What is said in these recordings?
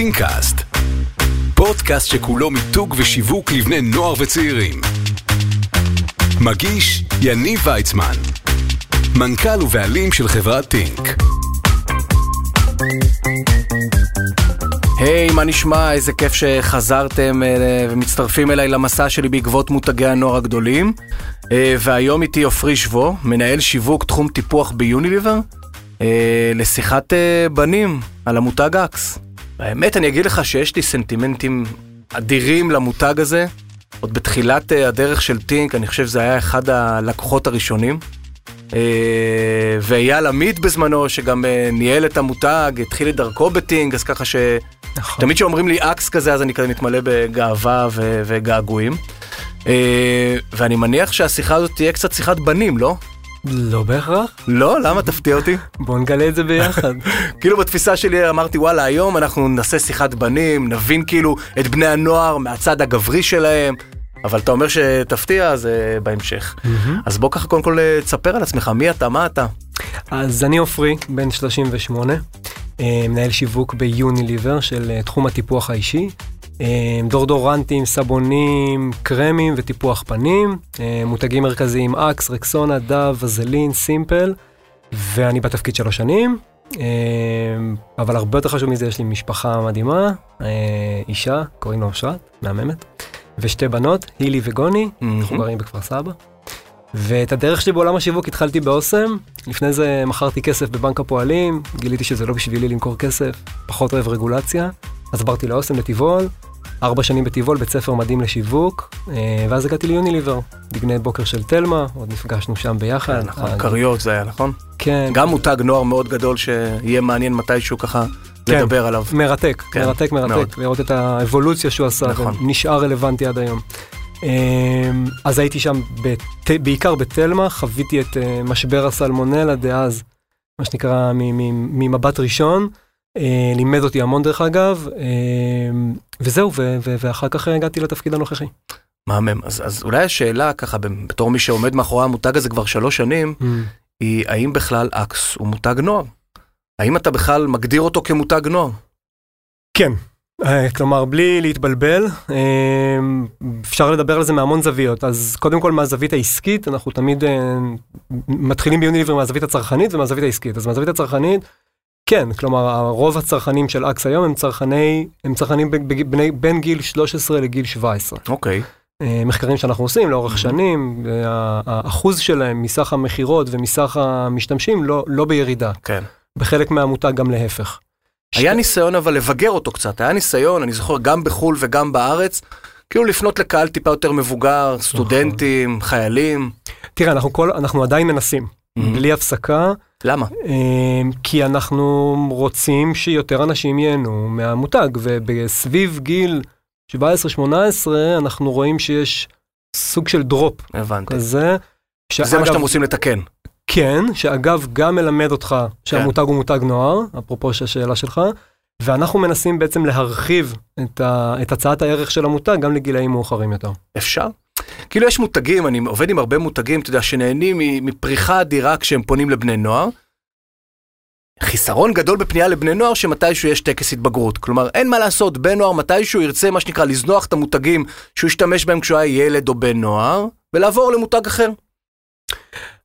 טינקאסט, פודקאסט שכולו מיתוג ושיווק לבני נוער וצעירים. מגיש יניב ויצמן, מנכ"ל ובעלים של חברת טינק. היי, היי, מה נשמע? איזה כיף שחזרתם אה, ומצטרפים אליי למסע שלי בעקבות מותגי הנוער הגדולים. אה, והיום איתי עופרי שבו, מנהל שיווק תחום טיפוח ביוניליוור, uh, לשיחת בנים על המותג אקס. האמת, אני אגיד לך שיש לי סנטימנטים אדירים למותג הזה. עוד בתחילת uh, הדרך של טינק, אני חושב שזה היה אחד הלקוחות הראשונים. Uh, ואייל עמית בזמנו, שגם uh, ניהל את המותג, התחיל את דרכו בטינק, אז ככה ש... נכון. תמיד כשאומרים לי אקס כזה, אז אני כזה מתמלא בגאווה ו- וגעגועים. אה, ואני מניח שהשיחה הזאת תהיה קצת שיחת בנים, לא? לא בהכרח. לא? למה? תפתיע אותי. בוא נגלה את זה ביחד. כאילו בתפיסה שלי אמרתי, וואלה, היום אנחנו נעשה שיחת בנים, נבין כאילו את בני הנוער מהצד הגברי שלהם. אבל אתה אומר שתפתיע, אז uh, בהמשך. אז בוא ככה קודם כל אה, תספר על עצמך, מי אתה, מה אתה? אז אני עופרי, בן 38, אה, מנהל שיווק ביוניליבר של תחום הטיפוח האישי. אה, דורדורנטים, סבונים, קרמים וטיפוח פנים. אה, מותגים מרכזיים אקס, רקסונה, דב, וזלין, סימפל. ואני בתפקיד שלוש שנים. אה, אבל הרבה יותר חשוב מזה, יש לי משפחה מדהימה, אישה, קוראים לה אושרת, מהממת. ושתי בנות, הילי וגוני, אנחנו גרים בכפר סבא. ואת הדרך שלי בעולם השיווק התחלתי באוסם, לפני זה מכרתי כסף בבנק הפועלים, גיליתי שזה לא בשבילי למכור כסף, פחות אוהב רגולציה, אז עברתי לאוסם לטבעול, ארבע שנים בטבעול, בית ספר מדהים לשיווק, אה, ואז הגעתי ליוניליבר, דגני בוקר של תלמה, עוד נפגשנו שם ביחד. נכון, אה, כריות זה היה, נכון? כן, גם מותג נוער מאוד גדול שיהיה מעניין מתישהו ככה כן. לדבר עליו. מרתק, כן, מרתק, מאוד. מרתק, לראות את האבולוציה שהוא עשה, נכון. ונשאר רלוונטי עד היום. אמ, אז הייתי שם בת- בעיקר בתלמה, חוויתי את אה, משבר הסלמונלה דאז, מה שנקרא ממבט ראשון, אה, לימד אותי המון דרך אגב, אמ, וזהו, ואחר כך הגעתי לתפקיד הנוכחי. מהמם. אז, אז אולי השאלה ככה, בתור מי שעומד מאחורי המותג הזה כבר שלוש שנים, היא האם בכלל אקס הוא מותג נוער? האם אתה בכלל מגדיר אותו כמותג נוער? כן. אה, כלומר, בלי להתבלבל, אה, אפשר לדבר על זה מהמון זוויות. אז קודם כל מהזווית העסקית, אנחנו תמיד אה, מתחילים ביוניליבר מהזווית הצרכנית ומהזווית העסקית. אז מהזווית הצרכנית, כן, כלומר, רוב הצרכנים של אקס היום הם צרכני, הם צרכנים בני, בין גיל 13 לגיל 17. אוקיי. אה, מחקרים שאנחנו עושים לאורך שנים, האחוז שלהם מסך המכירות ומסך המשתמשים לא, לא בירידה. כן. בחלק מהמותג גם להפך. היה ניסיון אבל לבגר אותו קצת, היה ניסיון, אני זוכר, גם בחו"ל וגם בארץ, כאילו לפנות לקהל טיפה יותר מבוגר, סטודנטים, חיילים. תראה, אנחנו, כל, אנחנו עדיין מנסים, בלי הפסקה, למה? אה, כי אנחנו רוצים שיותר אנשים ייהנו מהמותג, ובסביב גיל 17-18 אנחנו רואים שיש סוג של דרופ הבנתי. כזה. זה מה שאגב- שאתם רוצים לתקן. כן, שאגב גם מלמד אותך שהמותג הוא מותג נוער, אפרופו השאלה שלך, ואנחנו מנסים בעצם להרחיב את, ה, את הצעת הערך של המותג גם לגילאים מאוחרים יותר. אפשר? כאילו יש מותגים, אני עובד עם הרבה מותגים, אתה יודע, שנהנים מפריחה אדירה כשהם פונים לבני נוער. חיסרון גדול בפנייה לבני נוער שמתישהו יש טקס התבגרות. כלומר, אין מה לעשות, בן נוער מתישהו ירצה מה שנקרא לזנוח את המותגים שהוא השתמש בהם כשהוא היה ילד או בן נוער, ולעבור למותג אחר.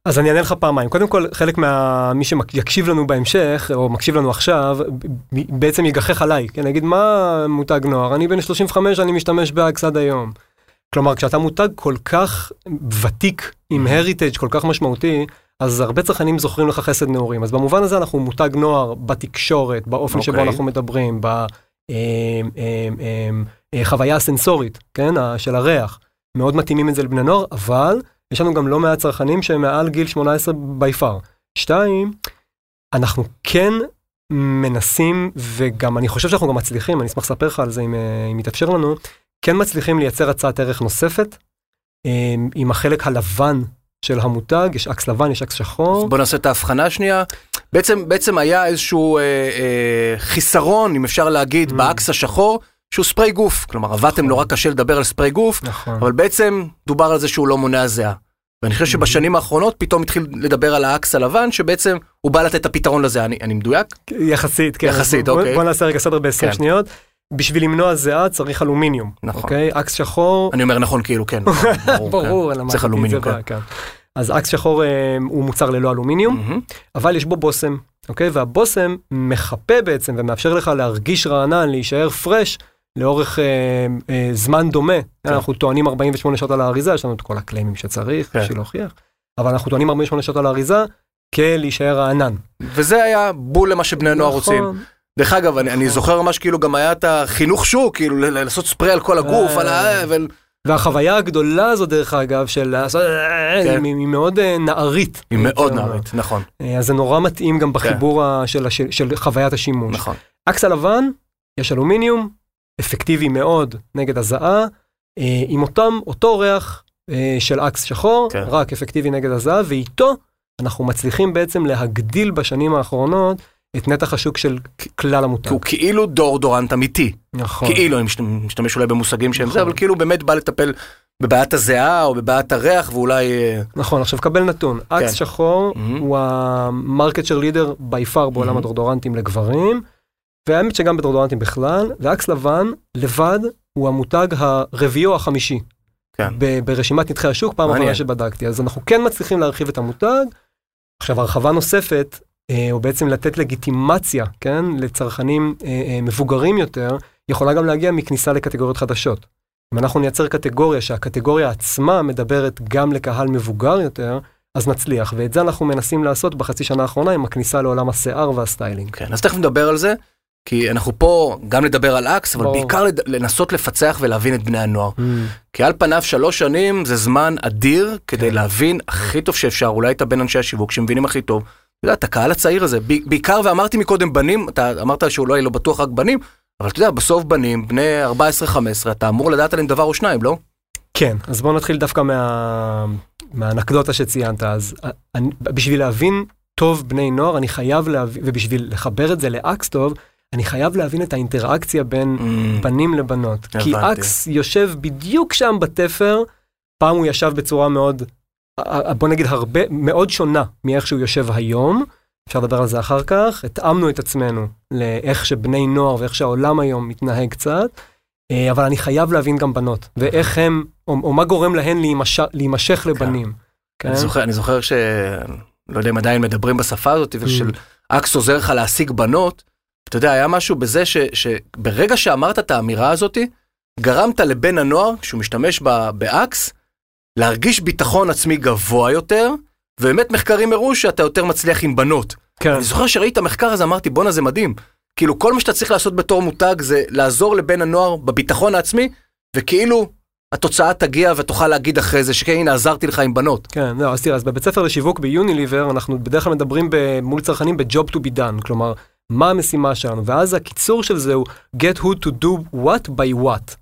אז אני אענה לך פעמיים. קודם כל, חלק מה... מי שיקשיב לנו בהמשך, או מקשיב לנו עכשיו, בעצם יגחך עליי, כן? יגיד, מה מותג נוער? אני בן 35, אני משתמש ב-AXE עד היום. כלומר, כשאתה מותג כל כך ותיק, עם הריטג' כל כך משמעותי, אז הרבה צרכנים זוכרים לך חסד נעורים. אז במובן הזה אנחנו מותג נוער בתקשורת, באופן שבו אוקיי. אנחנו מדברים, בחוויה הסנסורית, כן? של הריח. מאוד מתאימים את זה לבני נוער, אבל יש לנו גם לא מעט צרכנים שהם מעל גיל 18 by far. שתיים, אנחנו כן מנסים, וגם אני חושב שאנחנו גם מצליחים, אני אשמח לספר לך על זה אם, אה, אם יתאפשר לנו, כן מצליחים לייצר הצעת ערך נוספת, אה, עם החלק הלבן של המותג, יש AXE לבן, יש AXE שחור. בוא נעשה את ההבחנה שנייה. בעצם, בעצם היה איזשהו אה, אה, חיסרון, אם אפשר להגיד, אממ. ב-AXE השחור, שהוא ספרי גוף. כלומר, עבדתם נכון. נורא קשה לדבר על ספרי גוף, נכון. אבל בעצם דובר על זה שהוא לא מונע זיעה. ואני חושב שבשנים האחרונות פתאום התחיל לדבר על ה-AXE הלבן, שבעצם הוא בא לתת את הפתרון לזה, אני, אני מדויק? יחסית, כן. יחסית, בוא, אוקיי. בוא נעשה רגע סדר ב-20 כן. שניות. בשביל למנוע זיעה צריך אלומיניום, נכון. אוקיי? אקס שחור, אני אומר נכון כאילו, כן. ברור, כן. צריך אלומיניום, כן. כן. אז אקס שחור אה, הוא מוצר ללא אלומיניום. אבל יש בו בושם, אוקיי? והבושם מחפה בעצם ומאפשר לך להרגיש רענן, להישאר פרש לאורך אה, אה, זמן דומה. אנחנו טוענים 48 שעות על האריזה, יש לנו את כל הקליימים שצריך כן. בשביל להוכיח, אבל אנחנו טוענים 48 שעות על האריזה כלהישאר רענן. וזה היה בול למה שבני הנוער רוצים. נכון. דרך אגב, אני, אני זוכר ממש כאילו גם היה את החינוך שוק, כאילו לעשות ספרי על כל הגוף, אה. על ה... ול- והחוויה הגדולה הזו דרך אגב של לעשות, כן. היא מאוד אה, נערית. היא מאוד. נערית, נכון, אה, אז זה נורא מתאים גם בחיבור ה- של חוויית השימוש. נכון. אקס הלבן, יש אלומיניום, אפקטיבי מאוד נגד הזעה, אה, עם אותם, אותו ריח אה, של אקס שחור, כן. רק אפקטיבי נגד הזעה, ואיתו אנחנו מצליחים בעצם להגדיל בשנים האחרונות את נתח השוק של כלל המותג. הוא כאילו דורדורנט אמיתי, נכון. כאילו, אני משת- משתמש אולי במושגים שהם זה, נכון. אבל כאילו באמת בא לטפל בבעיית הזיעה או בבעיית הריח ואולי... אה, נכון, עכשיו קבל נתון, AXE כן. שחור מהמם. הוא ה-market share leader by far בעולם מהמם. הדורדורנטים לגברים, והאמת שגם בדורדורנטים בכלל, ו-AXE לבן לבד הוא המותג הרביעי או החמישי. כן. ברשימת נתחי השוק, פעם. אחרונה שבדקתי. אז אנחנו כן מצליחים להרחיב את המותג. עכשיו, הרחבה נוספת, או בעצם לתת לגיטימציה, כן, לצרכנים אה, אה, מבוגרים יותר, יכולה גם להגיע מכניסה לקטגוריות חדשות. אם אנחנו נייצר קטגוריה שהקטגוריה עצמה מדברת גם לקהל מבוגר יותר, אז נצליח, ואת זה אנחנו מנסים לעשות בחצי שנה האחרונה עם הכניסה לעולם השיער והסטיילינג. כן, אז תכף נדבר על זה, כי אנחנו פה גם לדבר על AXE, אבל ברור. בעיקר לד- לנסות לפצח ולהבין את בני הנוער. כי על פניו שלוש שנים זה זמן אדיר כדי כן. להבין הכי טוב שאפשר, אולי אתה בין אנשי השיווק שמבינים הכי טוב. אתה יודע, את הקהל הצעיר הזה, בעיקר ואמרתי מקודם בנים, אתה אמרת שאולי לא בטוח רק בנים, אבל אתה יודע, בסוף בנים, בני 14-15, אתה אמור לדעת עליהם דבר או שניים, לא? כן, אז בואו נתחיל דווקא מה... מהאנקדוטה שציינת. אז אה, אני, בשביל להבין טוב בני נוער, אני חייב להבין, ובשביל לחבר את זה לאקס טוב, אני חייב להבין את האינטראקציה בין בנים לבנות. כי הבנתי. אקס יושב בדיוק שם בתפר, פעם הוא ישב בצורה מאוד, בוא נגיד הרבה, מאוד שונה מאיך שהוא יושב היום. אפשר לדבר על זה אחר כך. התאמנו את עצמנו לאיך שבני נוער ואיך שהעולם היום מתנהג קצת. אה, אבל אני חייב להבין גם בנות, ואיך הם, או, או מה גורם להן להימש, להימשך לבנים. כן? אני זוכר, אני זוכר ש... לא יודע אם עדיין מדברים בשפה הזאת, ושל AXE עוזר לך להשיג בנות, אתה יודע, היה משהו בזה ש, שברגע שאמרת את האמירה הזאתי, גרמת לבן הנוער, שהוא משתמש ב- AXE, להרגיש ביטחון עצמי גבוה יותר, ובאמת מחקרים הראו שאתה יותר מצליח עם בנות. כן. אני זוכר שראיתי את המחקר הזה, אמרתי, בואנה זה מדהים. כאילו כל מה שאתה צריך לעשות בתור מותג זה לעזור לבן הנוער בביטחון העצמי, וכאילו התוצאה תגיע ותוכל להגיד אחרי זה שכן, הנה עזרתי לך עם בנות. כן, לא, אז תראה, אז בבית ספר לשיווק ביוניליבר, אנחנו בדרך כלל מדברים ב- מול צרכנים ב-job to be done, כלומר, מה המשימה שלנו, ואז הקיצור של זה הוא get who to do what by what,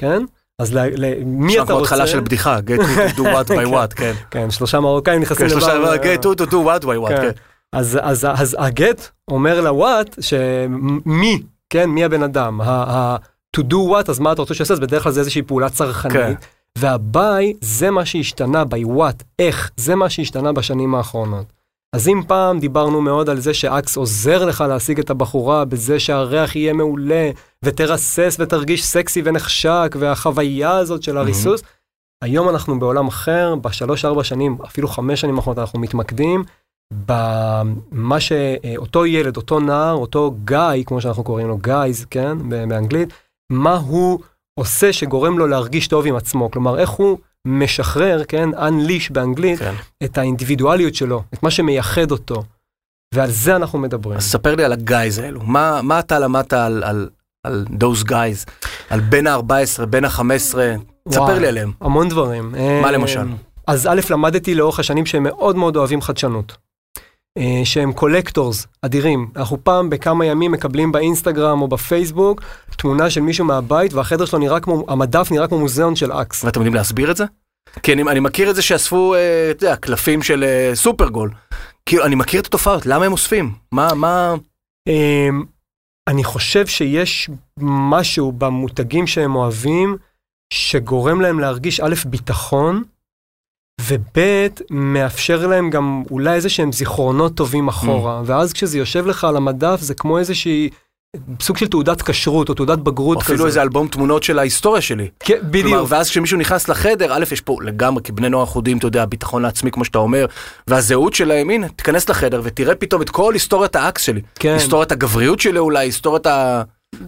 כן? אז מי אתה רוצה? התחלה של בדיחה, get to do what by what, כן. כן, שלושה מרוקאים נכנסים כן, שלושה, get to do what by what, כן. כן. אז, הגט אומר לוואט שמי, כן, מי הבן אדם, ה, ה, to do what, אז מה אתה רוצה שיעשה, אז בדרך כלל זה איזושהי פעולה צרכנית, כן. והביי זה מה שהשתנה, by what, איך, זה מה שהשתנה בשנים האחרונות. אז אם פעם דיברנו מאוד על זה שאקס עוזר לך להשיג את הבחורה בזה שהריח יהיה מעולה, ותרסס ותרגיש סקסי ונחשק, והחוויה הזאת של הריסוס, היום אנחנו בעולם אחר, בשלוש-ארבע שנים, אפילו חמש שנים האחרונות, אנחנו מתמקדים במה שאותו ילד, אותו נער, אותו גיא, כמו שאנחנו קוראים לו, גייז, כן, באנגלית, מה הוא עושה שגורם לו להרגיש טוב עם עצמו. כלומר, איך הוא משחרר, כן, unleash באנגלית, כן. את האינדיבידואליות שלו, את מה שמייחד אותו. ועל זה אנחנו מדברים. אז ספר לי על ה-guys האלו, מה מה אתה למדת על- על- על those guys, על בין ה-14, בין ה-15, ספר לי עליהם. המון דברים. מה למשל? אז א', למדתי לאורך השנים שהם מאוד מאוד אוהבים חדשנות. אה, שהם collectors אדירים. אנחנו פעם בכמה ימים מקבלים באינסטגרם או בפייסבוק תמונה של מישהו מהבית והחדר שלו נראה כמו, המדף נראה כמו מוזיאון של אקס. ואתם יודעים להסביר את זה? כי אני, אני מכיר את זה שאספו, אה, אתה יודע, קלפים של אה, סופרגול. כאילו, אני מכיר את התופעות, למה הם אוספים? מה, מה... אמ, אני חושב שיש משהו במותגים שהם אוהבים, שגורם להם להרגיש א', ביטחון, וב' מאפשר להם גם אולי איזה שהם זיכרונות טובים אחורה, Mm. ואז כשזה יושב לך על המדף זה כמו איזושהי סוג של תעודת כשרות או תעודת בגרות כזה. אפילו איזה אלבום תמונות של ההיסטוריה שלי. כן, כלומר, בדיוק. ואז כשמישהו נכנס לחדר, א', יש פה לגמרי, כי בני נוער יודעים, אתה יודע, הביטחון העצמי, כמו שאתה אומר, והזהות שלהם, הנה, תיכנס לחדר ותראה פתאום את כל היסטוריית האקס שלי. כן. היסטוריית הגבריות שלי אולי, היסטוריית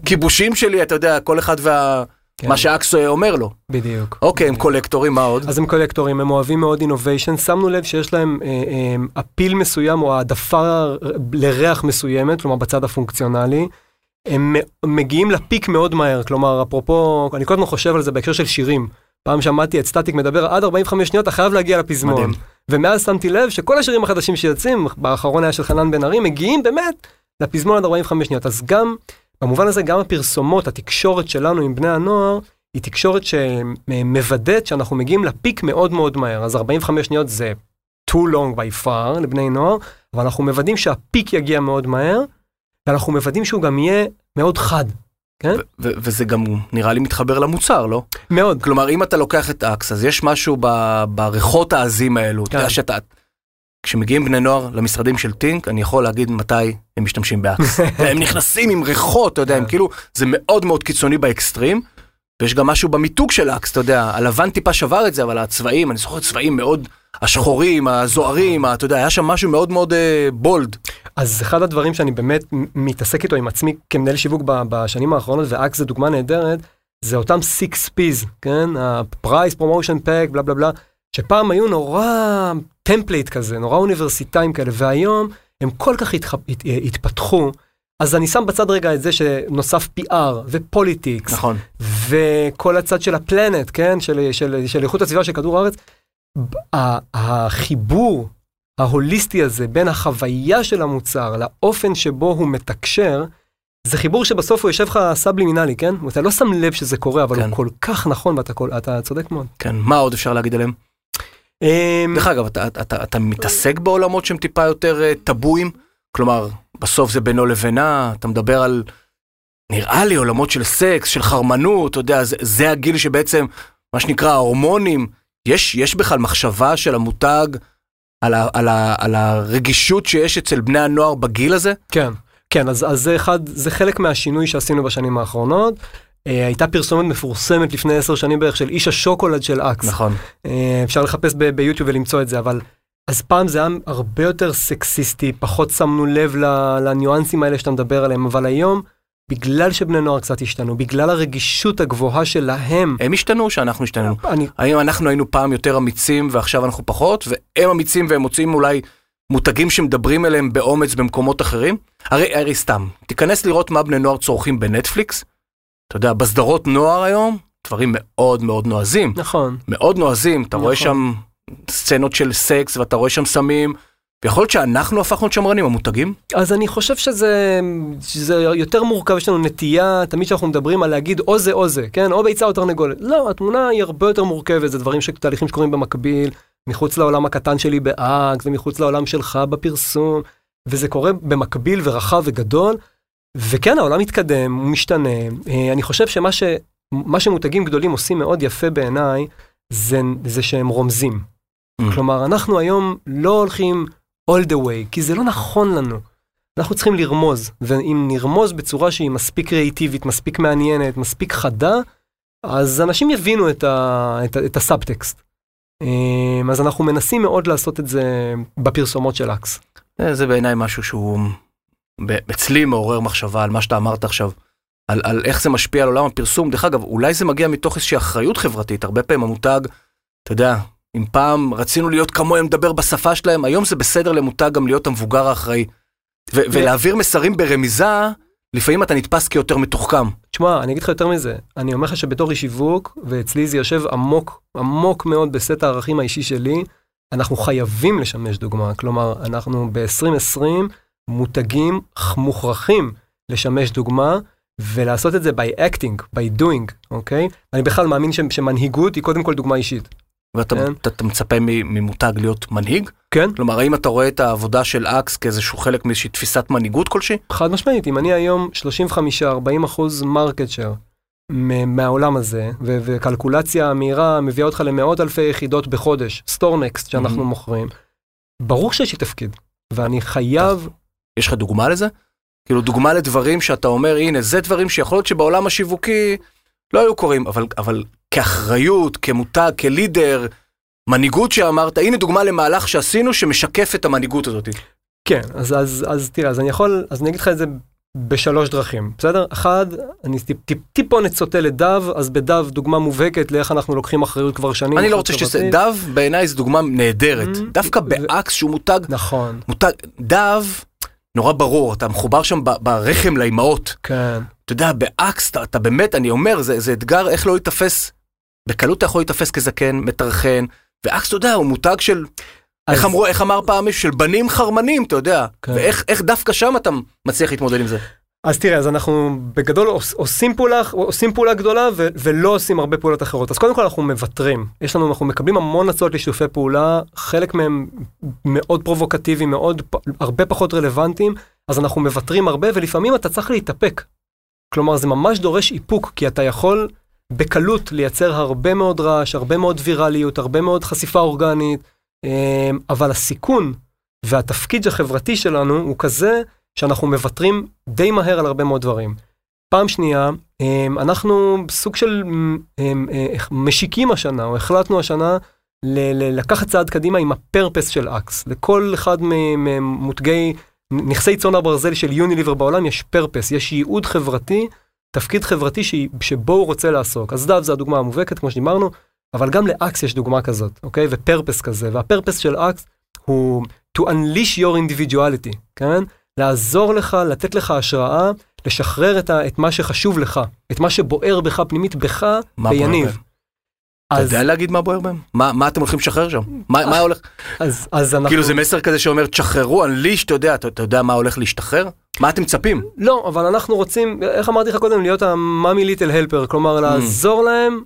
הכיבושים שלי, אתה יודע, כל אחד וה... כן. מה שאקס אומר לו. בדיוק. אוקיי, הם collectorים, מה עוד? אז הם collectorים, הם אוהבים מאוד innovation, שמנו לב שיש להם אה, אה, appeal מסוים או העדפה לריח מסוימת, כלומר בצד הפונקציונלי. הם מגיעים לפיק מאוד מהר, כלומר אפרופו, אני כל הזמן חושב על זה בהקשר של שירים. פעם שמעתי את סטטיק מדבר עד 45 שניות, אתה חייב להגיע לפזמון. מדהים. ומאז שמתי לב שכל השירים החדשים שיוצאים, באחרון היה של חנן בן ארי, מגיעים באמת לפזמון עד 45 שניות. אז גם, במובן הזה, גם הפרסומות, התקשורת שלנו עם בני הנוער, היא תקשורת שמוודאת שאנחנו מגיעים לפיק מאוד מאוד מהר. אז 45 שניות זה too long by far לבני נוער, אבל אנחנו מוודאים שהפיק יגיע מאוד מהר, ואנחנו מוודאים שהוא גם יהיה מאוד חד. כן? וזה גם נראה לי מתחבר למוצר, לא? מאוד. כלומר, אם אתה לוקח את AXE, אז יש משהו בריחות העזים האלו. אתה יודע כן. שאתה... כשמגיעים בני נוער למשרדים של טינק, אני יכול להגיד מתי הם משתמשים ב-AXE. הם נכנסים עם ריחות, אתה יודע, הם כן. כאילו, זה מאוד מאוד קיצוני ב-extreme. ויש גם משהו במיתוג של AXE, אתה יודע, הלבן טיפה שבר את זה, אבל הצבעים, אני זוכר צבעים מאוד, השחורים, הזוהרים, אתה יודע, היה שם משהו מאוד מאוד אה, bold. אז אחד הדברים שאני באמת מתעסק איתו עם עצמי כמנהל שיווק בשנים האחרונות, ו-AXE זה דוגמה נהדרת, זה אותם 6 P's, כן? ה-Price, Promotion Pack, בלה בלה בלה, שפעם היו נורא template כזה, נורא אוניברסיטאים כאלה, והיום הם כל כך התח... הת... התפתחו. אז אני שם בצד רגע את זה שנוסף PR ו-politics, נכון. וכל הצד של ה-planet, כן? של, של, של איכות הסביבה של כדור הארץ. החיבור ההוליסטי הזה בין החוויה של המוצר לאופן שבו הוא מתקשר, זה חיבור שבסוף הוא יושב לך סאבלימינלי, כן? אתה לא שם לב שזה קורה, אבל כן. הוא כל כך נכון ואתה כל, צודק מאוד. כן, מה עוד אפשר להגיד עליהם? אמ, דרך אגב, אתה, אתה, אתה, אתה מתעסק בעולמות שהם טיפה יותר אה, טבואים? כלומר, בסוף זה בינו לבינה, אתה מדבר על, נראה לי, עולמות של סקס, של חרמנות, אתה יודע, זה, זה הגיל שבעצם, מה שנקרא, ההורמונים, יש, יש בכלל מחשבה של המותג על, ה, על, ה, על הרגישות שיש אצל בני הנוער בגיל הזה? כן, כן, אז, אז זה אחד, זה חלק מהשינוי שעשינו בשנים האחרונות. אה, הייתה פרסומת מפורסמת לפני עשר שנים בערך של איש השוקולד של אקס. נכון. אה, אפשר לחפש ביוטיוב ולמצוא את זה, אבל אז פעם זה היה הרבה יותר סקסיסטי, פחות שמנו לב לניואנסים האלה שאתה מדבר עליהם, אבל היום, בגלל שבני נוער קצת השתנו, בגלל הרגישות הגבוהה שלהם, הם השתנו או שאנחנו השתנו? אני, האם אנחנו היינו פעם יותר אמיצים ועכשיו אנחנו פחות, והם אמיצים והם מוצאים אולי מותגים שמדברים אליהם באומץ במקומות אחרים? הרי, הרי סתם, תיכנס לראות מה בני נוער צורכים בנטפליקס, אתה יודע, בסדרות נוער היום, דברים מאוד מאוד נועזים, נכון, מאוד נועזים, אתה רואה נכון. שם סצנות של סקס ואתה רואה שם סמים, ויכול להיות שאנחנו הפכנו להיות שמרנים, המותגים? אז אני חושב שזה, שזה יותר מורכב, יש לנו נטייה, תמיד כשאנחנו מדברים על להגיד או זה או זה, כן? או ביצה או תרנגולת. לא, התמונה היא הרבה יותר מורכבת, זה דברים, תהליכים שקורים במקביל, מחוץ לעולם הקטן שלי באקס, ומחוץ לעולם שלך בפרסום, וזה קורה במקביל ורחב וגדול, וכן, העולם מתקדם, הוא משתנה. אה, אני חושב שמה ש, מה שמותגים גדולים עושים מאוד יפה בעיניי, זה, זה שהם רומזים. Mm. כלומר, אנחנו היום לא הולכים all the way, כי זה לא נכון לנו. אנחנו צריכים לרמוז, ואם נרמוז בצורה שהיא מספיק קריאיטיבית, מספיק מעניינת, מספיק חדה, אז אנשים יבינו את, ה, את, ה, את הסאבטקסט. אמ, אז אנחנו מנסים מאוד לעשות את זה בפרסומות של אקס. זה, זה בעיניי משהו שהוא אצלי מעורר מחשבה על מה שאתה אמרת עכשיו. על, על איך זה משפיע על עולם הפרסום. דרך אגב, אולי זה מגיע מתוך איזושהי אחריות חברתית. הרבה פעמים המותג, אתה יודע, אם פעם רצינו להיות כמוהם, לדבר בשפה שלהם, היום זה בסדר למותג גם להיות המבוגר האחראי. ו- ולהעביר מסרים ברמיזה, לפעמים אתה נתפס כיותר מתוחכם. תשמע, אני אגיד לך יותר מזה, אני אומר לך שבתור איש שיווק, ואצלי זה יושב עמוק, עמוק מאוד בסט הערכים האישי שלי, אנחנו חייבים לשמש דוגמה. כלומר, אנחנו ב-2020 מותגים מוכרחים לשמש דוגמה, ולעשות את זה by acting, by doing, אוקיי? אני בכלל מאמין ש- שמנהיגות היא קודם כל דוגמה אישית. ואתה כן. מצפה ממותג להיות מנהיג? כן? כלומר, האם אתה רואה את העבודה של AXE כאיזשהו חלק מאיזושהי תפיסת מנהיגות כלשהי? חד משמעית, אם אני היום 35-40 אחוז market share, מהעולם הזה, ו- וקלקולציה מהירה מביאה אותך למאות אלפי יחידות בחודש, StoreNext שאנחנו Mhm. מוכרים, ברור שיש לי תפקיד, ואני חייב, יש לך דוגמה לזה? כאילו דוגמה לדברים שאתה אומר, הנה, זה דברים שיכול להיות שבעולם השיווקי לא היו קורים, אבל, אבל כאחריות, כמותג, כ-leader, מנהיגות שאמרת, הנה דוגמה למהלך שעשינו שמשקף את המנהיגות הזאת. כן, אז, אז, אז תראה, אז אני יכול, אז אני אגיד לך את זה בשלוש דרכים, בסדר? אחד, אני טיפ, טיפ, טיפונת סוטה לדב, אז בדב דוגמה מובהקת לאיך אנחנו לוקחים אחריות כבר שנים. אני לא רוצה שתעשה. דב בעיניי זו דוגמה נהדרת. Mhm. דווקא ב-AXE שהוא מותג, נכון, מותג, דב, נורא ברור, אתה מחובר שם ברחם לאימהות. כן. אתה יודע, ב AXE, אתה, אתה באמת, אני אומר, זה, זה אתגר איך לא להיתפס, בקלות אתה יכול להיתפס כזקן, מטרחן, ו AXE, אתה יודע, הוא מותג של, איך אז- אמרו, איך אמר פעם מישהו, של בנים חרמנים, אתה יודע, כן. ואיך איך דווקא שם אתה מצליח להתמודד עם זה. אז תראה, אז אנחנו בגדול עוש, עושים פעולה, עושים פעולה גדולה ו, ולא עושים הרבה פעולות אחרות. אז קודם כל אנחנו מוותרים. יש לנו, אנחנו מקבלים המון הצעות לשיתופי פעולה, חלק מהם מאוד פרובוקטיביים, מאוד, הרבה פחות רלוונטיים, אז אנחנו מוותרים הרבה ולפעמים אתה צריך להתאפק. כלומר, זה ממש דורש איפוק, כי אתה יכול בקלות לייצר הרבה מאוד רעש, הרבה מאוד ויראליות, הרבה מאוד חשיפה אורגנית, אה, אבל הסיכון והתפקיד החברתי שלנו הוא כזה שאנחנו מוותרים די מהר על הרבה מאוד דברים. פעם שנייה, אמ, אנחנו סוג של אמ, אמ, אה, משיקים השנה, או החלטנו השנה לקחת צעד קדימה עם ה purpose של AXE. לכל אחד ממותגי, נכסי צאן הברזל של יוניליבר בעולם יש purpose, יש ייעוד חברתי, תפקיד חברתי שבו הוא רוצה לעסוק. אז Dove זה הדוגמה המובהקת, כמו שדיברנו, אבל גם ל AXE יש דוגמה כזאת, אוקיי? ו purpose כזה, וה purpose של AXE הוא to unleash your individuality, כן? לעזור לך, לתת לך השראה, לשחרר את, את מה שחשוב לך, את מה שבוער בך פנימית בך, ביניב. אתה יודע להגיד מה בוער בהם? מה מה אתם הולכים לשחרר שם? מה מה הולך? אז, אז אנחנו... כאילו זה מסר כזה שאומר, תשחררו, אנליש, אתה יודע, אתה אתה יודע מה הולך להשתחרר? מה אתם מצפים? לא, אבל אנחנו רוצים, איך אמרתי לך קודם, להיות המאמי ליטל הלפר, כלומר לעזור להם,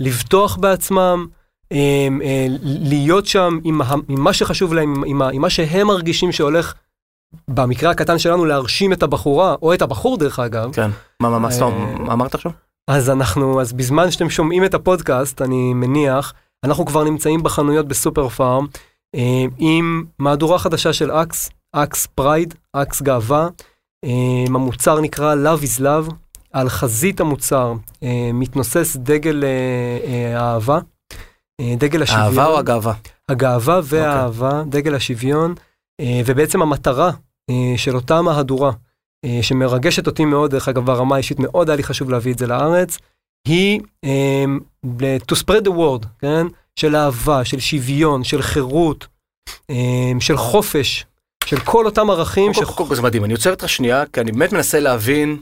לבטוח בעצמם, אמ, אה, להיות שם עם, עם מה שחשוב להם, עם, עם מה שהם מרגישים שהולך, במקרה הקטן שלנו, להרשים את הבחורה, או את הבחור דרך אגב. כן. מה מה מה סתם, אה, מה אמרת עכשיו? אז אנחנו, אז בזמן שאתם שומעים את הפודקאסט, אני מניח, אנחנו כבר נמצאים בחנויות בסופר פארם, אה, עם מהדורה חדשה של AXE, AXE Pride, AXE גאווה. אה, המוצר נקרא Love is Love. על חזית המוצר מתנוסס דגל אה, האהבה, אה, דגל השוויון. האהבה או הגאווה? הגאווה והאהבה, דגל השוויון, ובעצם המטרה של אותה מהדורה, אה, שמרגשת אותי מאוד, דרך אגב, ברמה האישית מאוד היה לי חשוב להביא את זה לארץ, היא אה, to spread the word, כן? של אהבה, של שוויון, של חירות, אה, של חופש, של כל אותם ערכים. קודם כל, זה מדהים, אני עוצר אותך שנייה, כי אני באמת מנסה להבין,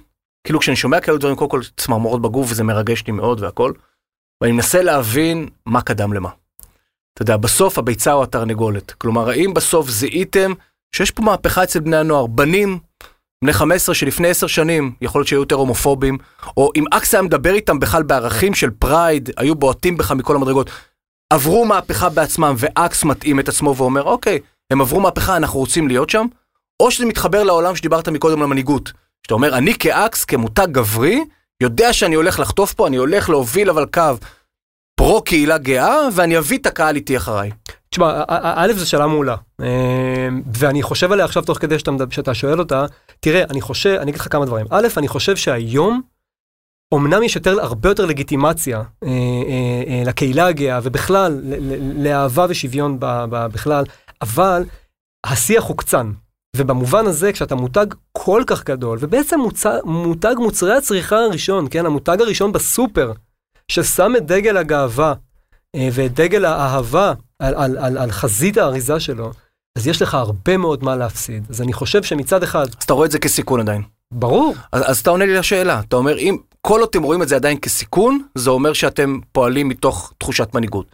כאילו כשאני שומע כאלה דברים, קודם כל צמרמורות בגוף וזה מרגש אותי מאוד והכל, ואני מנסה להבין מה קדם למה. אתה יודע, בסוף הביצה או התרנגולת. כלומר, האם בסוף זיהיתם שיש פה מהפכה אצל בני הנוער, בנים בני 15 שלפני 10 שנים, יכול להיות שהיו יותר הומופובים, או אם AXE היה מדבר איתם בכלל בערכים של Pride, היו בועטים בך מכל המדרגות, עברו מהפכה בעצמם ו AXE מתאים את עצמו ואומר, אוקיי, הם עברו מהפכה, אנחנו רוצים להיות שם, או שזה מתחבר לעולם שדיברת מקודם למנהיגות. שאתה אומר, אני כ AXE, כמותג גברי, יודע שאני הולך לחטוף פה, אני הולך להוביל אבל קו פרו קהילה גאה, ואני אביא את הקהל איתי אחריי. תשמע, א- זו שאלה מעולה, אה, ואני חושב עליה עכשיו תוך כדי שאתה, שואל אותה, תראה, אני חושב, אני אגיד לך כמה דברים. א', אני חושב שהיום, אמנם יש יותר, הרבה יותר לגיטימציה אה, אה, אה, לקהילה הגאה, ובכלל, לאהבה ושוויון בכלל, אבל השיח הוקצן. ובמובן הזה, כשאתה מותג כל כך גדול, ובעצם מוצא, מותג מוצרי הצריכה הראשון, כן, המותג הראשון בסופר, ששם את דגל הגאווה ואת דגל האהבה על, על, על, על חזית האריזה שלו, אז יש לך הרבה מאוד מה להפסיד. אז אני חושב שמצד אחד, אז אתה רואה את זה כסיכון עדיין. ברור, אז, אז אתה עונה לי לשאלה, אתה אומר, אם כל עוד אתם רואים את זה עדיין כסיכון, זה אומר שאתם פועלים מתוך תחושת מנהיגות.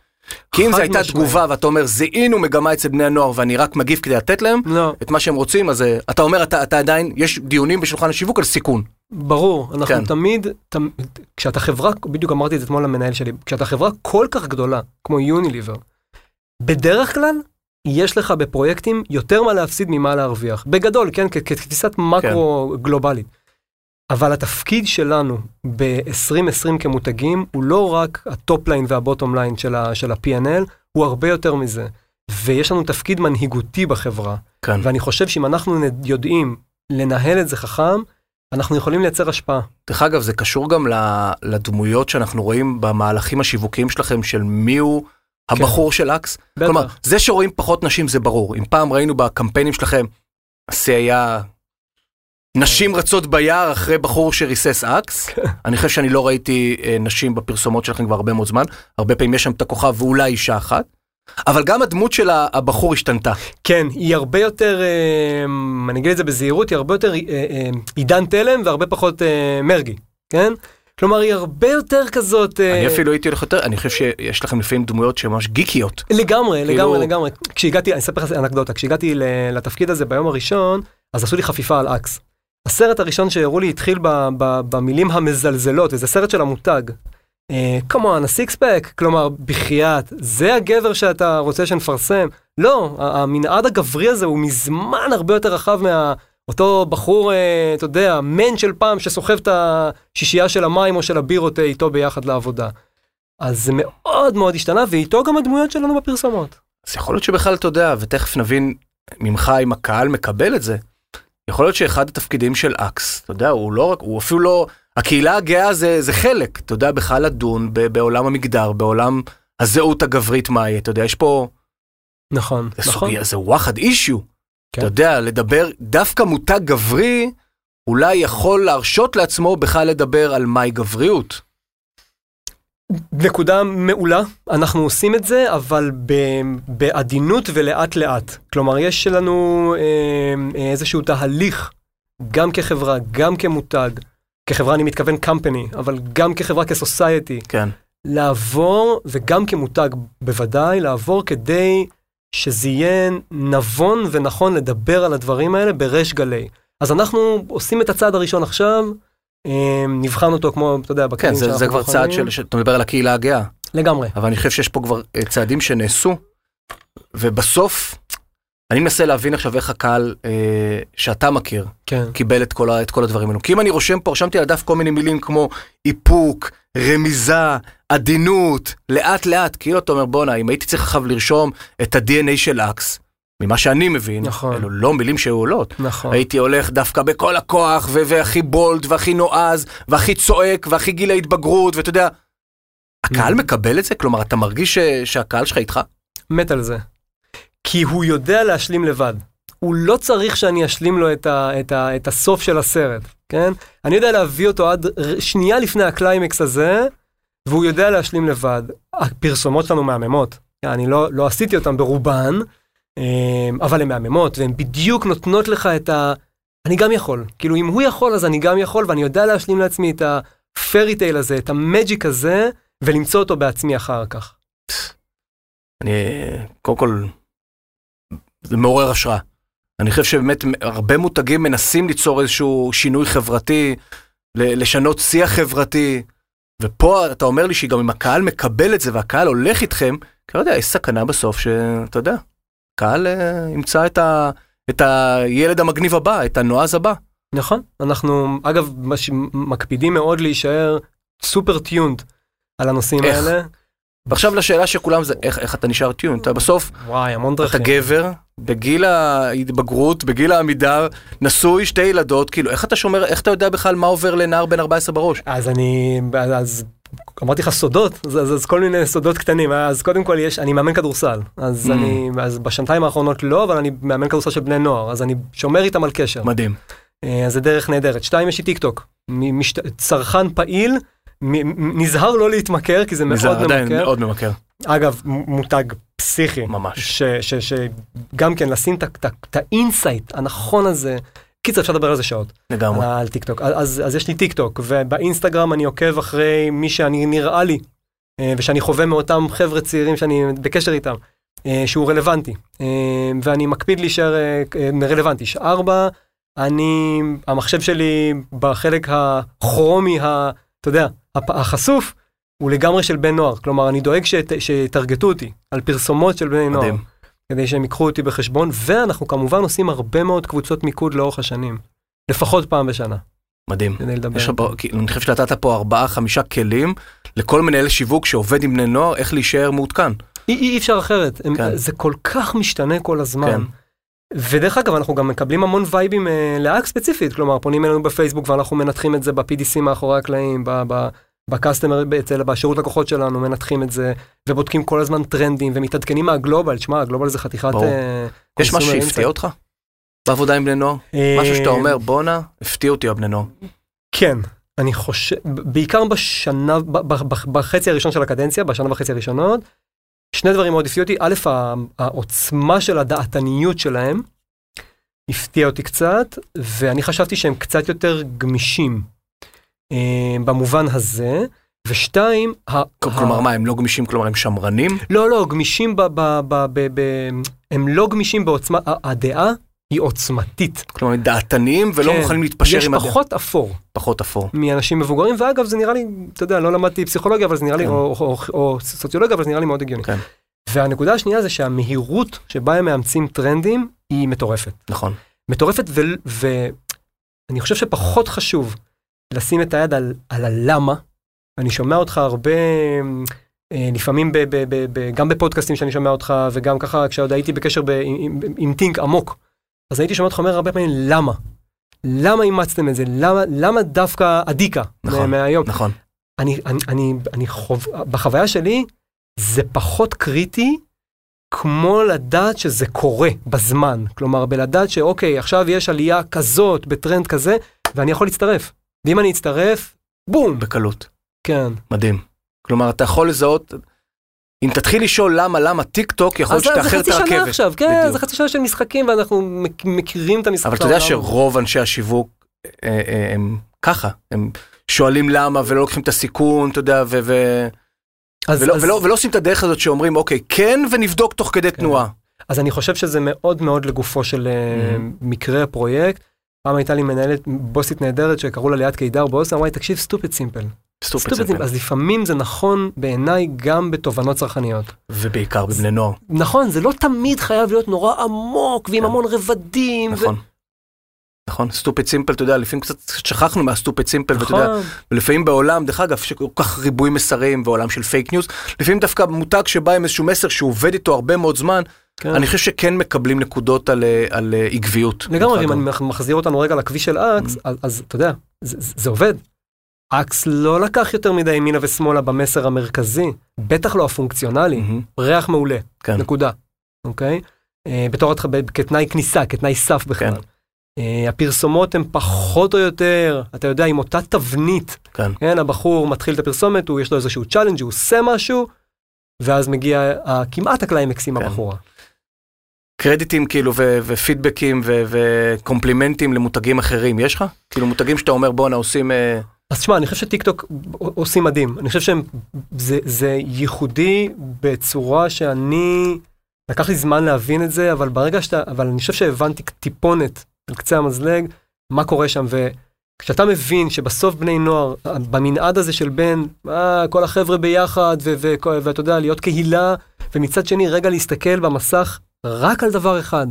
כי אם זו הייתה משמעית. תגובה ואתה אומר, זיהינו מגמה אצל בני הנוער ואני רק מגיב כדי לתת להם לא, את מה שהם רוצים, אז אה, אתה אומר, אתה, אתה עדיין, יש דיונים בשולחן השיווק על סיכון. ברור, אנחנו כן. תמיד, תמיד, כשאתה חברה, בדיוק אמרתי את זה אתמול למנהל שלי, כשאתה חברה כל כך גדולה, כמו יוניליבר, בדרך כלל, יש לך בפרויקטים יותר מה להפסיד ממה להרוויח. בגדול, כן, כתפיסת מקרו גלובלית. אבל התפקיד שלנו ב-2020 כמותגים הוא לא רק ה top line וה bottom line של, של ה-P&L, הוא הרבה יותר מזה. ויש לנו תפקיד מנהיגותי בחברה. כן. ואני חושב שאם אנחנו יודעים לנהל את זה חכם, אנחנו יכולים לייצר השפעה. דרך אגב, זה קשור גם לדמויות שאנחנו רואים במהלכים השיווקיים שלכם, של מי הוא הבחור של אקס. בטח. כלומר, זה שרואים פחות נשים זה ברור. אם פעם ראינו בקמפיינים שלכם, השיא היה נשים רצות ביער אחרי בחור שריסס אקס. אני חושב שאני לא ראיתי אה, נשים בפרסומות שלכם כבר הרבה מאוד זמן. הרבה פעמים יש שם את הכוכב ואולי אישה אחת. אבל גם הדמות של הבחור השתנתה. כן, היא הרבה יותר, אה, אני אגיד את זה בזהירות, היא הרבה יותר אה, אה, עידן תלם והרבה פחות מרגי, כן? כלומר, היא הרבה יותר כזאת... אה, אני אפילו הייתי הולך יותר, אני חושב שיש לכם לפעמים דמויות שהן ממש גיקיות. לגמרי, כאילו- לגמרי, לגמרי. כשהגעתי, אני אספר לך אנקדוטה, כשהגעתי לתפקיד הזה ביום הראשון, אז עשו לי חפיפה על אקס. הסרט הראשון שהראו לי התחיל במילים המזלזלות, וזה סרט של המותג. כמובן, הסיקס פק, כלומר, בחייאת, זה הגבר שאתה רוצה שנפרסם? לא, המנעד הגברי הזה הוא מזמן הרבה יותר רחב מה... אותו בחור, אה, אתה יודע, מן של פעם שסוחב את השישייה של המים או של הבירות אה, איתו ביחד לעבודה. אז זה מאוד מאוד השתנה, ואיתו גם הדמויות שלנו בפרסומות. אז יכול להיות שבכלל אתה יודע, ותכף נבין ממך אם הקהל מקבל את זה. יכול להיות שאחד התפקידים של אקס, אתה יודע, הוא לא רק, הוא אפילו לא, הקהילה הגאה זה, זה חלק, אתה יודע, בכלל לדון ב, בעולם המגדר, בעולם הזהות הגברית מה יהיה, אתה יודע, יש פה, נכון, נכון. סוגיה, זה וואחד אישיו. כן. אתה יודע, לדבר, דווקא מותג גברי, אולי יכול להרשות לעצמו בכלל לדבר על מהי גבריות. נקודה מעולה, אנחנו עושים את זה, אבל בעדינות ולאט לאט. כלומר, יש לנו אה, אה, איזשהו תהליך, גם כחברה, גם כמותג, כחברה אני מתכוון company, אבל גם כחברה כסוסייטי, כן. לעבור, וגם כמותג בוודאי, לעבור כדי שזה יהיה נבון ונכון לדבר על הדברים האלה בריש גלי. אז אנחנו עושים את הצעד הראשון עכשיו, אה, נבחן אותו כמו, אתה יודע, כן, בכלים זה, זה שאנחנו כבר צעד. של, שאתה מדבר על הקהילה הגאה, לגמרי. אבל אני חושב שיש פה כבר אה, צעדים שנעשו, ובסוף, אני מנסה להבין עכשיו איך הקהל אה, שאתה מכיר, כן. קיבל את כל, ה- את כל הדברים האלו. כי אם אני רושם פה, רשמתי על הדף כל מיני מילים כמו איפוק, רמיזה, עדינות, לאט לאט, כאילו אתה אומר בואנה, אם הייתי צריך עכשיו לרשום את ה-DNA של אקס, ממה שאני מבין, נכון. אלו לא מילים שהיו עולות. נכון. הייתי הולך דווקא בכל הכוח, ו- והכי בולד, והכי נועז, והכי צועק, והכי גיל ההתבגרות, ואתה יודע, הקהל Mhm. מקבל את זה? כלומר, אתה מרגיש ש- שהקהל שלך איתך? מת על זה. כי הוא יודע להשלים לבד. הוא לא צריך שאני אשלים לו את, ה, את, ה, את הסוף של הסרט, כן? אני יודע להביא אותו עד שנייה לפני הקליימקס הזה, והוא יודע להשלים לבד. הפרסומות שלנו מהממות. אני לא, לא עשיתי אותן ברובן, אמ, אבל הן מהממות, והן בדיוק נותנות לך את ה... אני גם יכול. כאילו, אם הוא יכול, אז אני גם יכול, ואני יודע להשלים לעצמי את ה fairy tale הזה, את ה magic הזה, ולמצוא אותו בעצמי אחר כך. אני, קודם כל, זה מעורר השראה. אני חושב שבאמת הרבה מותגים מנסים ליצור איזשהו שינוי חברתי, לשנות שיח חברתי, ופה אתה אומר לי שגם אם הקהל מקבל את זה והקהל הולך איתכם, כי לא יודע, יש סכנה בסוף שאתה יודע, הקהל אה, ימצא את, ה, את הילד המגניב הבא, את הנועז הבא. נכון, אנחנו אגב מקפידים מאוד להישאר סופר טיונד על הנושאים איך? האלה. ועכשיו לשאלה שכולם זה איך, איך אתה נשאר טיון, אתה בסוף, וואי, המון אתה דרכים. גבר, בגיל ההתבגרות, בגיל העמידר, נשוי, שתי ילדות, כאילו איך אתה שומר, איך אתה יודע בכלל מה עובר לנער בן 14 בראש? אז אני, אז, אמרתי לך סודות, אז, אז, אז כל מיני סודות קטנים, אז קודם כל יש, אני מאמן כדורסל, אז Mm. אני, אז בשנתיים האחרונות לא, אבל אני מאמן כדורסל של בני נוער, אז אני שומר איתם על קשר. מדהים. אה, אז זה דרך נהדרת. שתיים, יש לי טיק טוק, מ- משת- צרכן פעיל, נזהר לא להתמכר, כי זה מאוד זה עדיין ממכר. מאוד ממכר, אגב, מותג פסיכי. ממש. שגם כן לשים את ה insight הנכון הזה. קיצר, אפשר לדבר על זה שעות, לגמרי. על טיק טוק. אז, אז יש לי טיק טוק, ובאינסטגרם אני עוקב אחרי מי שאני נראה לי, אה, ושאני חווה מאותם חבר'ה צעירים שאני בקשר איתם, אה, שהוא רלוונטי. אה, ואני מקפיד להישאר רלוונטי. ארבע, אני, המחשב שלי בחלק הכרומי, ה, אתה יודע, החשוף, הוא לגמרי של בן נוער. כלומר, אני דואג שת, שיטרגטו אותי על פרסומות של בני נוער. מדהים. כדי שהם ייקחו אותי בחשבון, ואנחנו כמובן עושים הרבה מאוד קבוצות מיקוד לאורך השנים. לפחות פעם בשנה. מדהים. כדי לדבר. יש כי- אני חושב שנתת פה ארבעה, חמישה כלים לכל מנהל שיווק שעובד עם בני נוער, איך להישאר מעודכן. אי, אי אפשר אחרת, הם, כן. זה כל כך משתנה כל הזמן. כן. ודרך אגב, אנחנו גם מקבלים המון וייבים אה, לאק ספציפית, כלומר, פונים אלינו בפייסבוק ואנחנו מנתחים את זה ב-PDC מאחורי הקלעים, ב- ב- בקסטומר, אצל- בשירות לקוחות שלנו, מנתחים את זה, ובודקים כל הזמן טרנדים, ומתעדכנים מהגלובל, תשמע, הגלובל זה חתיכת... אה, יש משהו שהפתיע. אותך? בעבודה עם בני נוער? משהו שאתה אה, אומר, בואנה, הפתיע אותי הבני נוער. כן, אני חושב, בעיקר בשנה, בחצי הראשון של הקדנציה, בשנה וחצי הראשונות, שני דברים מאוד הפתיעו אותי. א', העוצמה של הדעתניות שלהם הפתיע אותי קצת, ואני חשבתי שהם קצת יותר גמישים אה, במובן הזה. ושתיים, כלומר, מה, הם לא גמישים, כלומר, הם שמרנים? לא, לא, גמישים ב... ב, ב, ב, ב הם לא גמישים בעוצמה, הדעה היא עוצמתית. כלומר, דעתניים ולא כן, מוכנים להתפשר יש עם הדעה. פחות אפור. פחות אפור. מאנשים מבוגרים, ואגב, זה נראה לי, אתה יודע, לא למדתי פסיכולוגיה, אבל זה נראה לי, כן. או, או, או סוציולוגיה, אבל זה נראה לי מאוד הגיוני. כן. והנקודה השנייה זה שהמהירות שבה הם מאמצים טרנדים היא מטורפת. נכון. מטורפת, ואני חושב שפחות חשוב לשים את היד על, על הלמה. אני שומע אותך הרבה, אה, לפעמים ב, ב, ב, ב, גם בפודקאסטים שאני שומע אותך, וגם ככה כשעוד הייתי בקשר ב, עם, עם, עם טינק עמוק, אז הייתי שומע אותך אומר הרבה פעמים למה. למה אימצתם את זה? למה, למה דווקא אדיקה נכון. מהיום? נכון. אני, אני, אני, אני חוב... בחוויה שלי, זה פחות קריטי כמו לדעת שזה קורה בזמן. כלומר, בלדעת שאוקיי, עכשיו יש עלייה כזאת, בטרנד כזה, ואני יכול להצטרף. ואם אני אצטרף, בום! בקלות. כן. מדהים. כלומר, אתה יכול לזהות, אם תתחיל לשאול למה, למה טיק טוק, יכול אז להיות זה שתאחר את חצי שנה הרכבת. עכשיו, כן, בדיוק. זה חצי שנה של משחקים, ואנחנו מכ- מכירים את המשחק. אבל אתה יודע. שרוב אנשי השיווק אה, אה, הם ככה, הם שואלים למה ולא לוקחים את הסיכון, אתה יודע, ו- ו- אז, ולא- אז, ולא ולא עושים את הדרך הזאת שאומרים, אוקיי, כן, ונבדוק תוך כדי תנועה. אז אני חושב שזה מאוד מאוד לגופו של אה, Mhm. מקרה הפרויקט. פעם הייתה לי מנהלת, בוסית נהדרת שקראו לה ליאת קידר באוסם, אמרה לי, תקשיב, סטופד סימפל. סימפל. אז לפעמים זה נכון בעיניי גם בתובנות צרכניות. ובעיקר בבני נוער, נכון, זה לא תמיד חייב להיות נורא עמוק ועם כן. המון רבדים. ו- נכון. נכון, stupid simple, אתה יודע, לפעמים קצת שכחנו מה stupid simple, ואתה יודע, נכון, ולפעמים בעולם, דרך אגב, שכל כך ריבוי מסרים ועולם של פייק ניוז, לפעמים דווקא מותג שבא עם איזשהו מסר שהוא עובד איתו הרבה מאוד זמן, כן. אני חושב שכן מקבלים נקודות על, אה, על אה, עקביות. לגמרי, אם. אני מח- מחזיר אותנו רגע לכביש של AXE, אז, אז אתה יודע, זה זה עובד. AXE לא לקח יותר מדי ימינה ושמאלה במסר המרכזי, בטח לא הפונקציונלי, מהמם, ריח מעולה, כן. נקודה, אוקיי? אה, בתור כתנאי כניסה, כתנאי סף בכלל. כן. אה, הפרסומות הן פחות או יותר, אתה יודע, עם אותה תבנית. כן. כן, הבחור מתחיל את הפרסומת, הוא יש לו איזשהו challenge, הוא עושה משהו, ואז מגיע ה- כמעט הקליימקס עם כן. הבחורה. קרדיטים כאילו ו- ופידבקים ו- וקומפלימנטים למותגים אחרים, יש לך? כאילו מותגים שאתה אומר בואנה עושים... אה, אז תשמע, אני חושב שטיק טוק עושים מדהים. אני חושב שהם, זה, זה ייחודי בצורה שאני, לקח לי זמן להבין את זה, אבל ברגע שאתה, אבל אני חושב שהבנתי טיפונת על קצה המזלג, מה קורה שם, וכשאתה מבין שבסוף בני נוער, במנעד הזה של בין, אה, כל החבר'ה ביחד, ואתה יודע, להיות קהילה, ומצד שני, רגע להסתכל במסך רק על דבר אחד,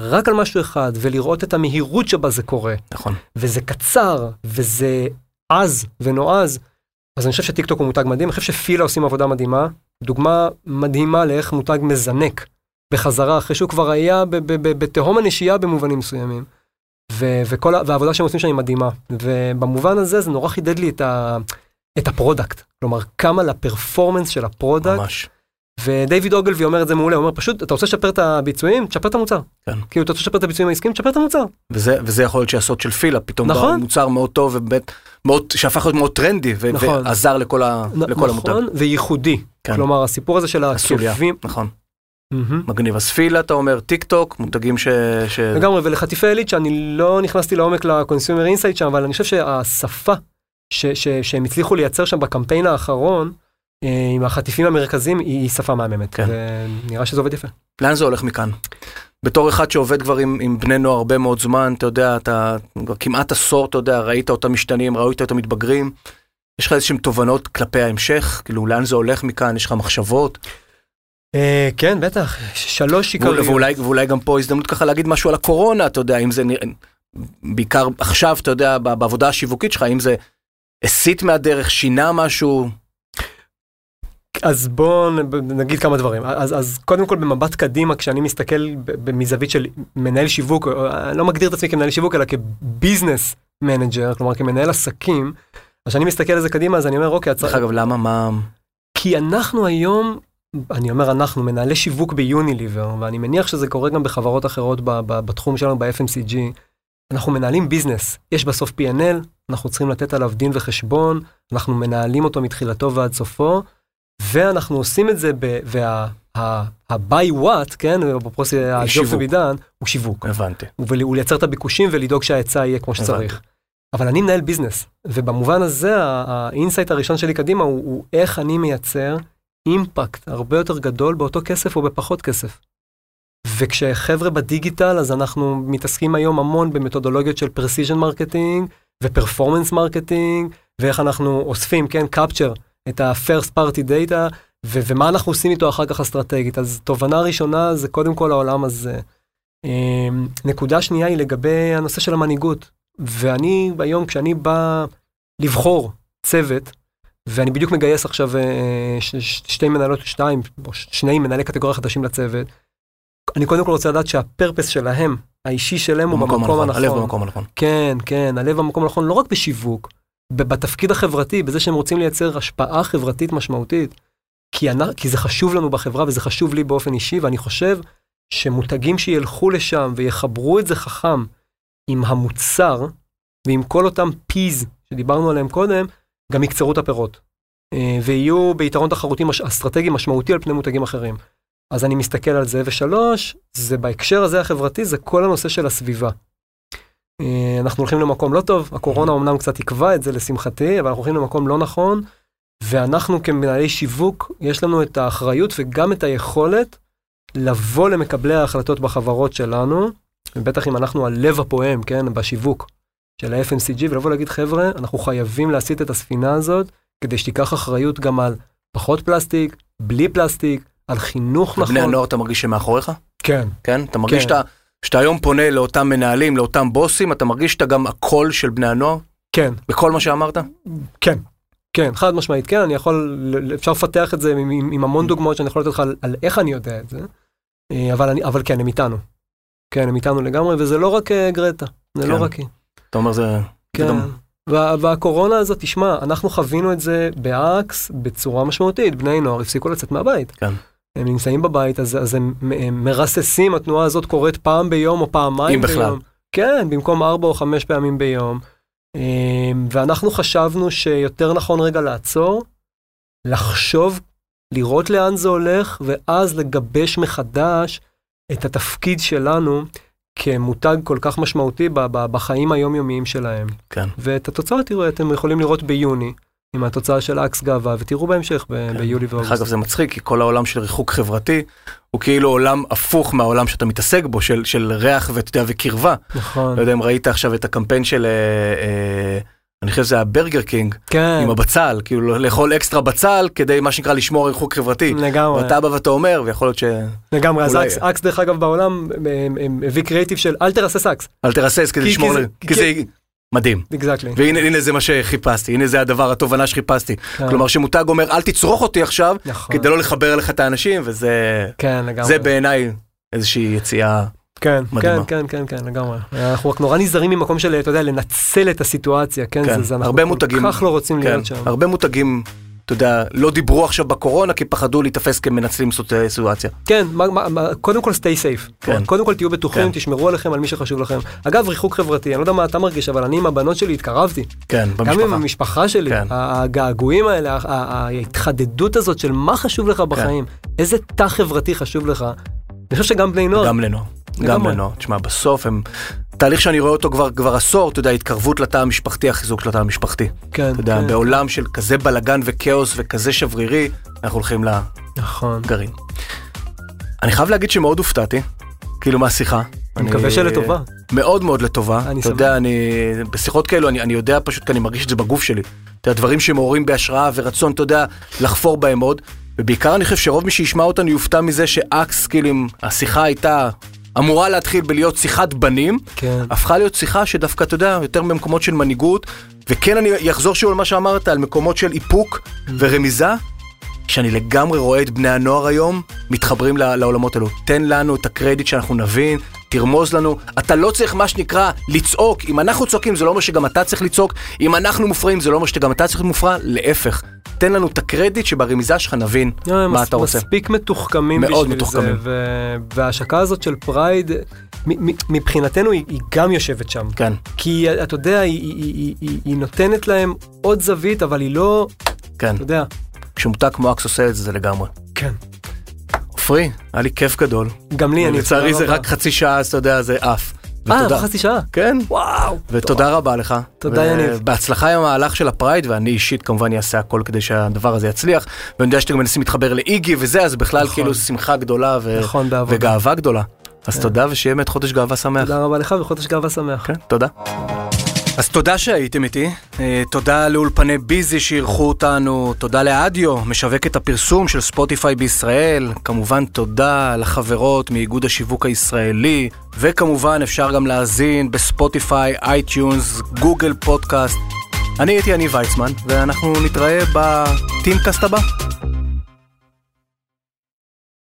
רק על משהו אחד, ולראות את המהירות שבה זה קורה. נכון. וזה קצר, וזה עז ונועז, אז אני חושב שטיקטוק הוא מותג מדהים, אני חושב שפילה עושים עבודה מדהימה, דוגמה מדהימה לאיך מותג מזנק בחזרה, אחרי שהוא כבר היה בתהום הנשייה במובנים מסוימים. ו- וכל והעבודה שהם עושים שם היא מדהימה, ובמובן הזה זה נורא חידד לי את, ה- את ה product, כלומר כמה ל performance של ה product, ממש. ודייוויד אוגלווי אומר את זה מעולה, הוא אומר פשוט, אתה רוצה לשפר את הביצועים, תשפר את המוצר. כן. כאילו, אתה רוצה לשפר את הביצועים העסקיים, תשפר את המוצר. וזה, וזה יכול להיות שהסוד של פילה, פתאום נכון. מוצר מאוד טוב ובאמת, מאוד, שהפך להיות מאוד טרנדי, ו- נכון. ועזר לכל, ה, נ- לכל המותג. נכון, וייחודי. כן. כלומר, הסיפור הזה של העקבים, נכון, מהמם. מגניב. אז פילה אתה אומר, טיק טוק, מותגים ש... ש... לגמרי, ולחטיפי עילית, שאני לא נכנסתי לעומק ל consumer insight שם, אבל אני חושב שהשפה ש- ש- שהם הצליחו לייצר שם בקמפיין האחרון, עם החטיפים המרכזיים, היא שפה מהממת. כן. ונראה שזה עובד יפה. לאן זה הולך מכאן? בתור אחד שעובד כבר עם, עם בני נוער הרבה מאוד זמן, אתה יודע, אתה כבר כמעט עשור, אתה יודע, ראית אותם משתנים, ראית אותם מתבגרים. יש לך איזשהם תובנות כלפי ההמשך? כאילו, לאן זה הולך מכאן? יש לך מחשבות? אה, כן, בטח, שלוש עיקריות. ואולי, ואולי גם פה הזדמנות ככה להגיד משהו על הקורונה, אתה יודע, אם זה נראה... בעיקר עכשיו, אתה יודע, בעבודה השיווקית שלך, האם זה הסיט מהדרך, שינה משהו? אז בואו נגיד כמה דברים. אז, אז קודם כל במבט קדימה, כשאני מסתכל מזווית של מנהל שיווק, אני לא מגדיר את עצמי כמנהל שיווק, אלא כ business manager, כלומר כמנהל עסקים, אז כשאני מסתכל על זה קדימה, אז אני אומר, אוקיי, דרך אגב, למה? מה... כי אנחנו היום, אני אומר אנחנו, מנהלי שיווק ביוניליבר, ואני מניח שזה קורה גם בחברות אחרות ב- ב- בתחום שלנו, ב-FMCG, אנחנו מנהלים ביזנס, יש בסוף P&L, אנחנו צריכים לתת עליו דין וחשבון, אנחנו מנהלים אותו מתחילתו ועד סופו, ואנחנו עושים את זה, ב- וה... ה- ה-by what, כן, בפרוסי הג'וב. ובידן, הוא שיווק. הבנתי. הוא לייצר את הביקושים ולדאוג שההיצע יהיה כמו שצריך. אבל אני מנהל ביזנס, ובמובן הזה האינסייט הראשון שלי קדימה הוא, הוא איך אני מייצר אימפקט הרבה יותר גדול באותו כסף או בפחות כסף. וכשחבר'ה בדיגיטל, אז אנחנו מתעסקים היום המון במתודולוגיות של פרסיז'ן מרקטינג ו performance marketing, ואיך אנחנו אוספים, כן, capture, את ה-first party data, ו- ומה אנחנו עושים איתו אחר כך אסטרטגית. אז תובנה ראשונה זה קודם כל העולם הזה. אמ, נקודה שנייה היא לגבי הנושא של המנהיגות. ואני היום, כשאני בא לבחור צוות, ואני בדיוק מגייס עכשיו אה, ש- ש- שתי מנהלות, שתיים, או שני מנהלי קטגוריה חדשים לצוות, אני קודם כל רוצה לדעת שה purpose שלהם, האישי שלהם הוא במקום הנכון, הלב. במקום הנכון. כן, כן, הלב במקום הנכון, לא רק בשיווק, בתפקיד החברתי, בזה שהם רוצים לייצר השפעה חברתית משמעותית. כי, אנ... כי זה חשוב לנו בחברה וזה חשוב לי באופן אישי, ואני חושב שמותגים שילכו לשם ויחברו את זה חכם עם המוצר ועם כל אותם פיז שדיברנו עליהם קודם, גם יקצרו את הפירות. אה, ויהיו ביתרון תחרותי מש... אסטרטגי משמעותי על פני מותגים אחרים. אז אני מסתכל על זה, ושלוש, זה בהקשר הזה החברתי, זה כל הנושא של הסביבה. אה, אנחנו הולכים למקום לא טוב, הקורונה אמנם קצת עיכבה את זה לשמחתי, אבל אנחנו הולכים למקום לא נכון, ואנחנו כמנהלי שיווק, יש לנו את האחריות וגם את היכולת לבוא למקבלי ההחלטות בחברות שלנו, ובטח אם אנחנו הלב הפועם, כן, בשיווק של ה-FMCG, ולבוא להגיד, חבר'ה, אנחנו חייבים להסיט את הספינה הזאת, כדי שתיקח אחריות גם על פחות פלסטיק, בלי פלסטיק, על חינוך נכון. בני הנוער אתה מרגיש שמאחוריך? כן, כן? אתה מרגיש כן. שאתה, שאתה היום פונה לאותם מנהלים, לאותם בוסים, אתה מרגיש שאתה גם הקול של בני הנוער? כן, בכל מה שאמרת? כן. כן, חד משמעית, כן, אני יכול, אפשר לפתח את זה עם, עם, עם המון דוגמאות שאני יכול לתת לך על, על איך אני יודע את זה, אה, אבל, אני, אבל כן, הם איתנו. כן, הם איתנו לגמרי, וזה לא רק אה, גרטה, זה כן. לא רק היא. אתה אומר זה... כן. פתאום- וה, והקורונה הזאת, תשמע, אנחנו חווינו את זה באקס בצורה משמעותית, בני נוער הפסיקו לצאת מהבית. כן. הם נמצאים בבית, אז, אז הם, הם מרססים, התנועה הזאת קורית פעם ביום או פעמיים אם בכלל. ביום. כן, במקום ארבע או חמש פעמים ביום. אמ, ואנחנו חשבנו שיותר נכון רגע לעצור, לחשוב, לראות לאן זה הולך, ואז לגבש מחדש את התפקיד שלנו כמותג כל כך משמעותי בחיים היומיומיים שלהם. כן. ואת התוצאות תראו, אתם יכולים לראות ביוני, עם התוצאה של אקס גאווה, ותראו בהמשך ב- כן. ביולי דרך ואוגוסט. אגב זה מצחיק כי כל העולם של ריחוק חברתי הוא כאילו עולם הפוך מהעולם שאתה מתעסק בו של, של ריח ואתה יודע וקרבה. נכון. לא יודע אם ראית עכשיו את הקמפיין של אה, אה, אני חושב שזה הברגר קינג כן, עם הבצל כאילו לאכול אקסטרה בצל כדי מה שנקרא לשמור על ריחוק חברתי. לגמרי. ואתה בא ואתה אומר ויכול להיות שאל לגמרי, אז אקס, אקס דרך אגב בעולם הביא קריאיטיב של אל תרסס אקס. תרסס כדי כי- לשמור כי מדהים. exactly. והנה הנה זה מה שחיפשתי הנה זה הדבר התובנה שחיפשתי כן. כלומר שמותג אומר אל תצרוך אותי עכשיו נכון. כדי לא לחבר אליך את האנשים וזה כן, לגמרי. זה בעיניי איזושהי יציאה כן, כן, מדהימה. כן, כן, כן, לגמרי. אנחנו רק נורא נזהרים ממקום של, אתה יודע, לנצל את הסיטואציה, כן? כן, זה- זה אנחנו הרבה כל מותגים- כך לא רוצים כן, להיות שם. הרבה מותגים, אתה יודע, לא דיברו עכשיו בקורונה כי פחדו להיתפס כמנצלים סיטואציה. כן, מה- מה- מה- קודם כל stay safe. כן. קודם כל תהיו בטוחים, כן. תשמרו עליכם על מי שחשוב לכם. אגב, ריחוק חברתי, אני לא יודע מה אתה מרגיש, אבל אני עם הבנות שלי התקרבתי. כן, גם עם במשפחה. המשפחה שלי, כן. הגעגועים האלה, ההתחדדות הזאת של מה חשוב כן. לך בחיים, איזה תא חברתי חשוב לך. אני חושב שגם בני נוער, גם לנוער. גם. לנוער. תשמע, בסוף הם... תהליך שאני רואה אותו כבר כבר עשור, אתה יודע, התקרבות לתא המשפחתי, החיזוק של התא המשפחתי. כן, אתה יודע, כן, בעולם של כזה בלאגן וכאוס וכזה שברירי, אנחנו הולכים נכון. לגרעין. אני חייב להגיד שמאוד הופתעתי, כאילו מהשיחה. אני מקווה שלטובה. מאוד מאוד לטובה. אני אתה. יודע, אני, בשיחות כאלו, אני, אני יודע פשוט, כי אני מרגיש את זה בגוף שלי. אתה יודע, דברים שמעוררים בהשראה ורצון, אתה יודע, לחפור בהם עוד. ובעיקר אני חושב שרוב מי שישמע אותנו יופתע מזה שאקס, כאילו, אם השיחה הייתה אמורה להתחיל בלהיות שיחת בנים, כן. הפכה להיות שיחה שדווקא, אתה יודע, יותר במקומות של מנהיגות, וכן אני אחזור שוב על מה שאמרת, על מקומות של איפוק ורמיזה, שאני לגמרי רואה את בני הנוער היום מתחברים לעולמות האלו. תן לנו את הקרדיט שאנחנו נבין, תרמוז לנו. אתה לא צריך מה שנקרא לצעוק. אם אנחנו צועקים זה לא אומר שגם אתה צריך לצעוק, אם אנחנו מופרעים זה לא אומר שגם אתה צריך להיות מופרע, להפך. תן לנו את הקרדיט שברמיזה שלך נבין אה, מה אתה רוצה. מספיק מתוחכמים מאוד בשביל מתוחכמים. זה, וההשקה הזאת של Pride, מבחינתנו היא, גם יושבת שם. כן, כי אתה יודע, היא, נותנת להם עוד זווית, אבל היא לא, כן. אתה יודע, כשמותג כמו אקס עושה את זה, זה לגמרי. כן. עופרי, היה לי כיף גדול. גם לי, אני... לצערי זה. רק חצי שעה, אז אתה יודע, זה עף. אה, ותודה. חצי שעה. כן. וואו. ותודה רבה לך. תודה, יניב. בהצלחה עם המהלך של ה Pride, ואני אישית כמובן אעשה הכל כדי שהדבר הזה יצליח. ואני יודע שאתם מנסים להתחבר לאיגי וזה, אז בכלל נכון. כאילו שמחה גדולה ו- נכון. וגאווה גדולה. אז תודה ושיהיה באמת חודש גאווה שמח. תודה רבה לך וחודש גאווה שמח. כן, תודה. אז תודה שהייתם איתי, אה, תודה לאולפני ביזי שאירחו אותנו, תודה לאדיו, משווקת הפרסום של ספוטיפיי בישראל, כמובן תודה לחברות מאיגוד השיווק הישראלי, וכמובן אפשר גם להאזין בספוטיפיי, אייטיונס, גוגל פודקאסט. אני הייתי יניב ויצמן, ואנחנו נתראה בטינקאסט הבא.